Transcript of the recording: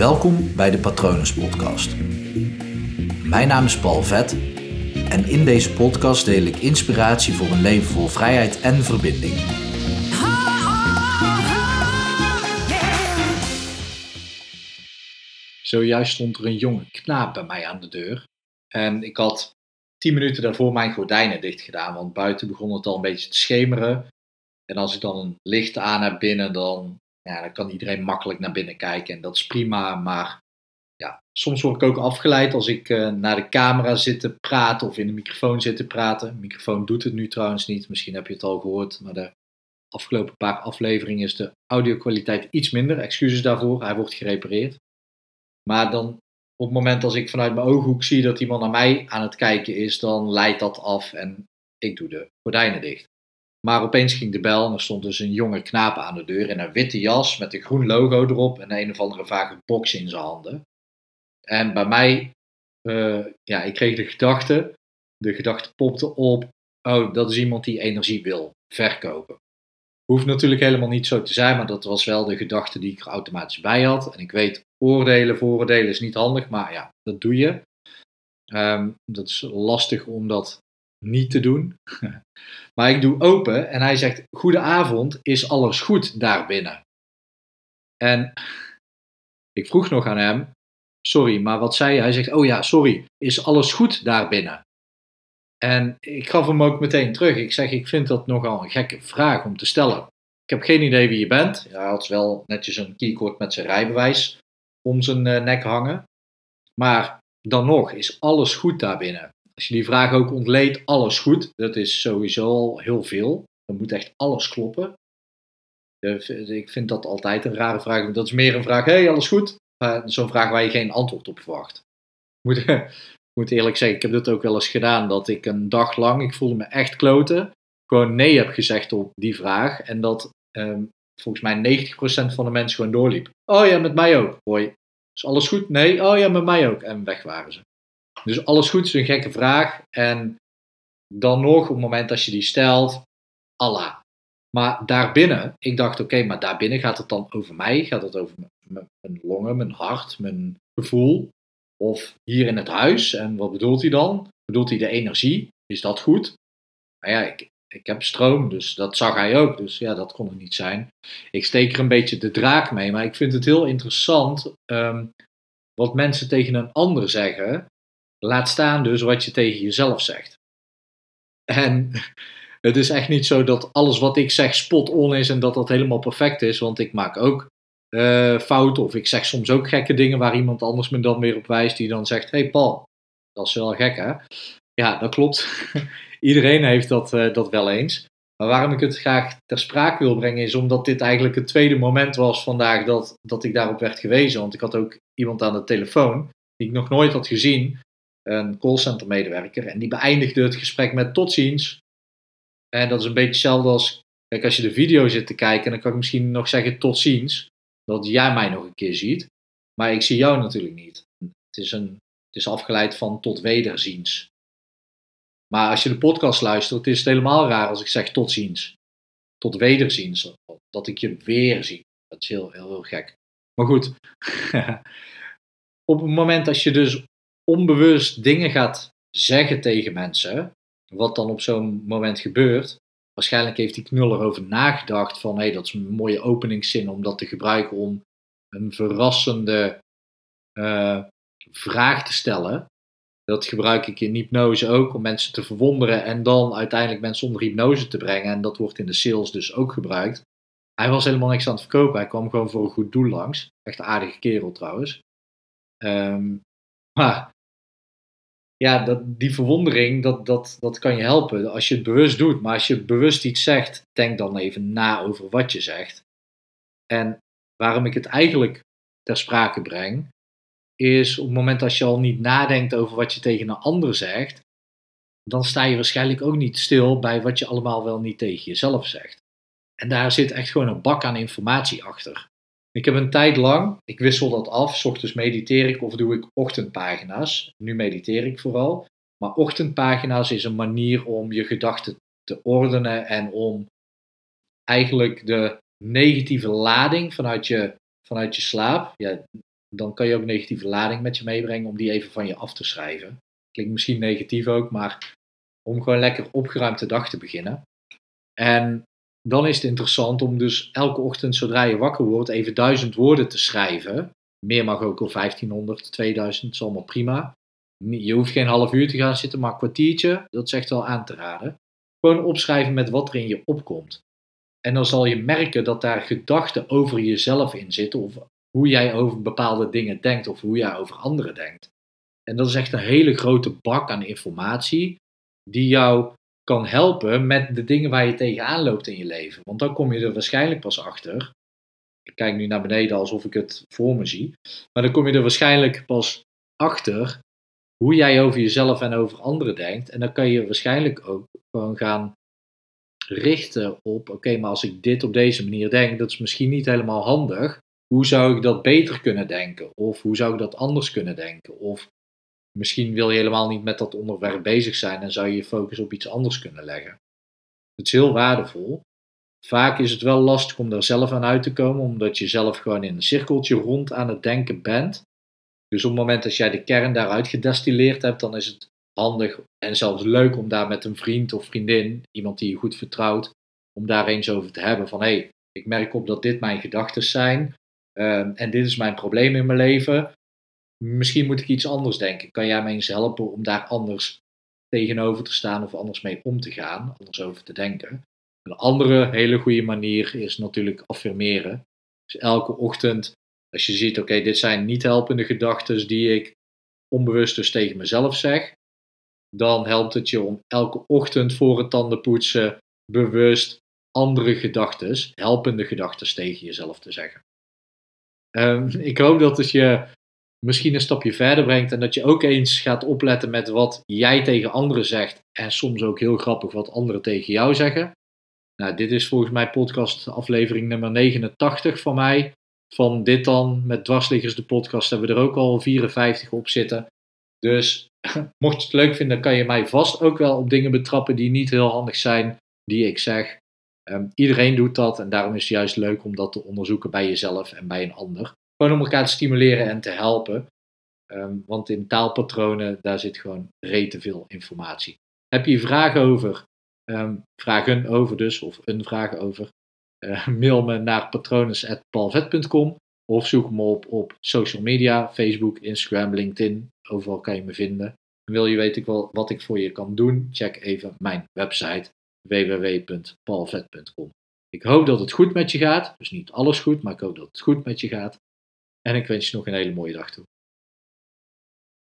Welkom bij de Patronus Podcast. Mijn naam is Paul Vet en in deze podcast deel ik inspiratie voor een leven vol vrijheid en verbinding. Zojuist stond er een jonge knaap bij mij aan de deur. En ik had tien minuten daarvoor mijn gordijnen dicht gedaan, want buiten begon het al een beetje te schemeren. En als ik dan een licht aan heb binnen, dan, ja, dan kan iedereen makkelijk naar binnen kijken. En dat is prima, maar ja, soms word ik ook afgeleid als ik uh, naar de camera zit te praten of in de microfoon zit te praten. De microfoon doet het nu trouwens niet, misschien heb je het al gehoord, maar de afgelopen paar afleveringen is de audio-kwaliteit iets minder. Excuses daarvoor, hij wordt gerepareerd. Maar dan op het moment als ik vanuit mijn ooghoek zie dat iemand naar mij aan het kijken is, dan leidt dat af en ik doe de gordijnen dicht. Maar opeens ging de bel en er stond dus een jonge knaap aan de deur in een witte jas met een groen logo erop en een of andere vage box in zijn handen. En bij mij, uh, ja, ik kreeg de gedachte, de gedachte popte op, oh, dat is iemand die energie wil verkopen. Hoeft natuurlijk helemaal niet zo te zijn, maar dat was wel de gedachte die ik er automatisch bij had. En ik weet, oordelen, vooroordelen is niet handig, maar ja, dat doe je. Um, dat is lastig om dat niet te doen. maar ik doe open en hij zegt: Goedenavond, is alles goed daarbinnen? En ik vroeg nog aan hem: Sorry, maar wat zei je? Hij zegt: Oh ja, sorry, is alles goed daarbinnen? En ik gaf hem ook meteen terug. Ik zeg: Ik vind dat nogal een gekke vraag om te stellen. Ik heb geen idee wie je bent. hij had wel netjes een keycord met zijn rijbewijs om zijn uh, nek hangen. Maar dan nog, is alles goed daarbinnen? Als je die vraag ook ontleedt, alles goed, dat is sowieso al heel veel. Dan moet echt alles kloppen. Ik vind dat altijd een rare vraag. Dat is meer een vraag, hey, alles goed? Zo'n vraag waar je geen antwoord op verwacht. Ik moet, moet eerlijk zeggen, ik heb dit ook wel eens gedaan. Dat ik een dag lang, ik voelde me echt kloten, gewoon nee heb gezegd op die vraag. En dat um, volgens mij 90% van de mensen gewoon doorliep. Oh ja, met mij ook. Hoi. Is alles goed? Nee. Oh ja, met mij ook. En weg waren ze. Dus alles goed is een gekke vraag. En dan nog, op het moment dat je die stelt, Allah. Maar daarbinnen, ik dacht, oké, maar daarbinnen gaat het dan over mij? Gaat het over mijn, longen, mijn hart, mijn gevoel? Of hier in het huis? En wat bedoelt hij dan? Bedoelt hij de energie? Is dat goed? Nou ja, ik, ik heb stroom, dus dat zag hij ook. Dus ja, dat kon het niet zijn. Ik steek er een beetje de draak mee, maar ik vind het heel interessant um, wat mensen tegen een ander zeggen. Laat staan dus wat je tegen jezelf zegt. En het is echt niet zo dat alles wat ik zeg spot on is en dat dat helemaal perfect is, want ik maak ook uh, fouten of ik zeg soms ook gekke dingen waar iemand anders me dan weer op wijst die dan zegt: Hey Paul, dat is wel gek hè? Ja, dat klopt. Iedereen heeft dat, uh, dat wel eens. Maar waarom ik het graag ter sprake wil brengen is omdat dit eigenlijk het tweede moment was vandaag dat, dat ik daarop werd gewezen. Want ik had ook iemand aan de telefoon die ik nog nooit had gezien, een callcenter medewerker. En die beëindigde het gesprek met tot ziens. En dat is een beetje hetzelfde als, kijk als je de video zit te kijken, dan kan ik misschien nog zeggen tot ziens. Dat jij mij nog een keer ziet. Maar ik zie jou natuurlijk niet. Het is, een, het is afgeleid van tot wederziens. Maar als je de podcast luistert, is het helemaal raar als ik zeg tot ziens. Tot wederziens. Dat ik je weer zie. Dat is heel, heel, heel gek. Maar goed. Op het moment dat je dus onbewust dingen gaat zeggen tegen mensen, wat dan op zo'n moment gebeurt, waarschijnlijk heeft die knul erover nagedacht van hé, hey, dat is een mooie openingszin om dat te gebruiken om een verrassende uh, vraag te stellen. Dat gebruik ik in hypnose ook om mensen te verwonderen en dan uiteindelijk mensen onder hypnose te brengen. En dat wordt in de sales dus ook gebruikt. Hij was helemaal niks aan het verkopen. Hij kwam gewoon voor een goed doel langs. Echt aardige kerel trouwens. Um, maar ja, dat, die verwondering, dat, dat, dat kan je helpen als je het bewust doet. Maar als je bewust iets zegt, denk dan even na over wat je zegt. En waarom ik het eigenlijk ter sprake breng, is op het moment dat je al niet nadenkt over wat je tegen een ander zegt, dan sta je waarschijnlijk ook niet stil bij wat je allemaal wel niet tegen jezelf zegt. En daar zit echt gewoon een bak aan informatie achter. Ik heb een tijd lang, ik wissel dat af, s ochtends mediteer ik of doe ik ochtendpagina's. Nu mediteer ik vooral. Maar ochtendpagina's is een manier om je gedachten te ordenen en om eigenlijk de negatieve lading vanuit je, vanuit je slaap, ja, dan kan je ook negatieve lading met je meebrengen om die even van je af te schrijven. Klinkt misschien negatief ook, maar om gewoon lekker opgeruimd de dag te beginnen. En dan is het interessant om dus elke ochtend zodra je wakker wordt even duizend woorden te schrijven. Meer mag ook al 1500, 2000, is allemaal prima. Je hoeft geen half uur te gaan zitten, maar een kwartiertje, dat is echt wel aan te raden. Gewoon opschrijven met wat er in je opkomt. En dan zal je merken dat daar gedachten over jezelf in zitten, of hoe jij over bepaalde dingen denkt, of hoe jij over anderen denkt. En dat is echt een hele grote bak aan informatie, die jou kan helpen met de dingen waar je tegenaan loopt in je leven. Want dan kom je er waarschijnlijk pas achter. Ik kijk nu naar beneden alsof ik het voor me zie. Maar dan kom je er waarschijnlijk pas achter hoe jij over jezelf en over anderen denkt. En dan kan je waarschijnlijk ook gewoon gaan richten op: oké, maar als ik dit op deze manier denk, dat is misschien niet helemaal handig. Hoe zou ik dat beter kunnen denken? Of hoe zou ik dat anders kunnen denken? Of misschien wil je helemaal niet met dat onderwerp bezig zijn en zou je je focus op iets anders kunnen leggen. Het is heel waardevol. Vaak is het wel lastig om daar zelf aan uit te komen, omdat je zelf gewoon in een cirkeltje rond aan het denken bent. Dus op het moment dat jij de kern daaruit gedestilleerd hebt, dan is het handig en zelfs leuk om daar met een vriend of vriendin, iemand die je goed vertrouwt, om daar eens over te hebben van hé, hey, ik merk op dat dit mijn gedachten zijn ehm, en dit is mijn probleem in mijn leven. Misschien moet ik iets anders denken. Kan jij mij eens helpen om daar anders tegenover te staan of anders mee om te gaan, anders over te denken? Een andere hele goede manier is natuurlijk affirmeren. Dus elke ochtend, als je ziet, oké, dit zijn niet helpende gedachten die ik onbewust dus tegen mezelf zeg, dan helpt het je om elke ochtend voor het tandenpoetsen bewust andere gedachten, helpende gedachten tegen jezelf te zeggen. Um, ik hoop dat het je misschien een stapje verder brengt en dat je ook eens gaat opletten met wat jij tegen anderen zegt en soms ook heel grappig wat anderen tegen jou zeggen. Nou, dit is volgens mij podcast aflevering nummer 89 van mij. Van dit dan, met dwarsliggers de podcast, hebben we er ook al 54 op zitten. Dus mocht je het leuk vinden, kan je mij vast ook wel op dingen betrappen die niet heel handig zijn, die ik zeg. Ehm, iedereen doet dat en daarom is het juist leuk om dat te onderzoeken bij jezelf en bij een ander. Gewoon om elkaar te stimuleren en te helpen. Ehm, want in taalpatronen, daar zit gewoon rete veel informatie. Heb je vragen over? Um, vragen over dus, of een vraag over. Uh, mail me naar patrones.palvet.com of zoek me op op social media, Facebook, Instagram, LinkedIn. Overal kan je me vinden. wil je weten wat ik voor je kan doen? Check even mijn website www.palvet.com. Ik hoop dat het goed met je gaat. Dus niet alles goed, maar ik hoop dat het goed met je gaat. En ik wens je nog een hele mooie dag toe.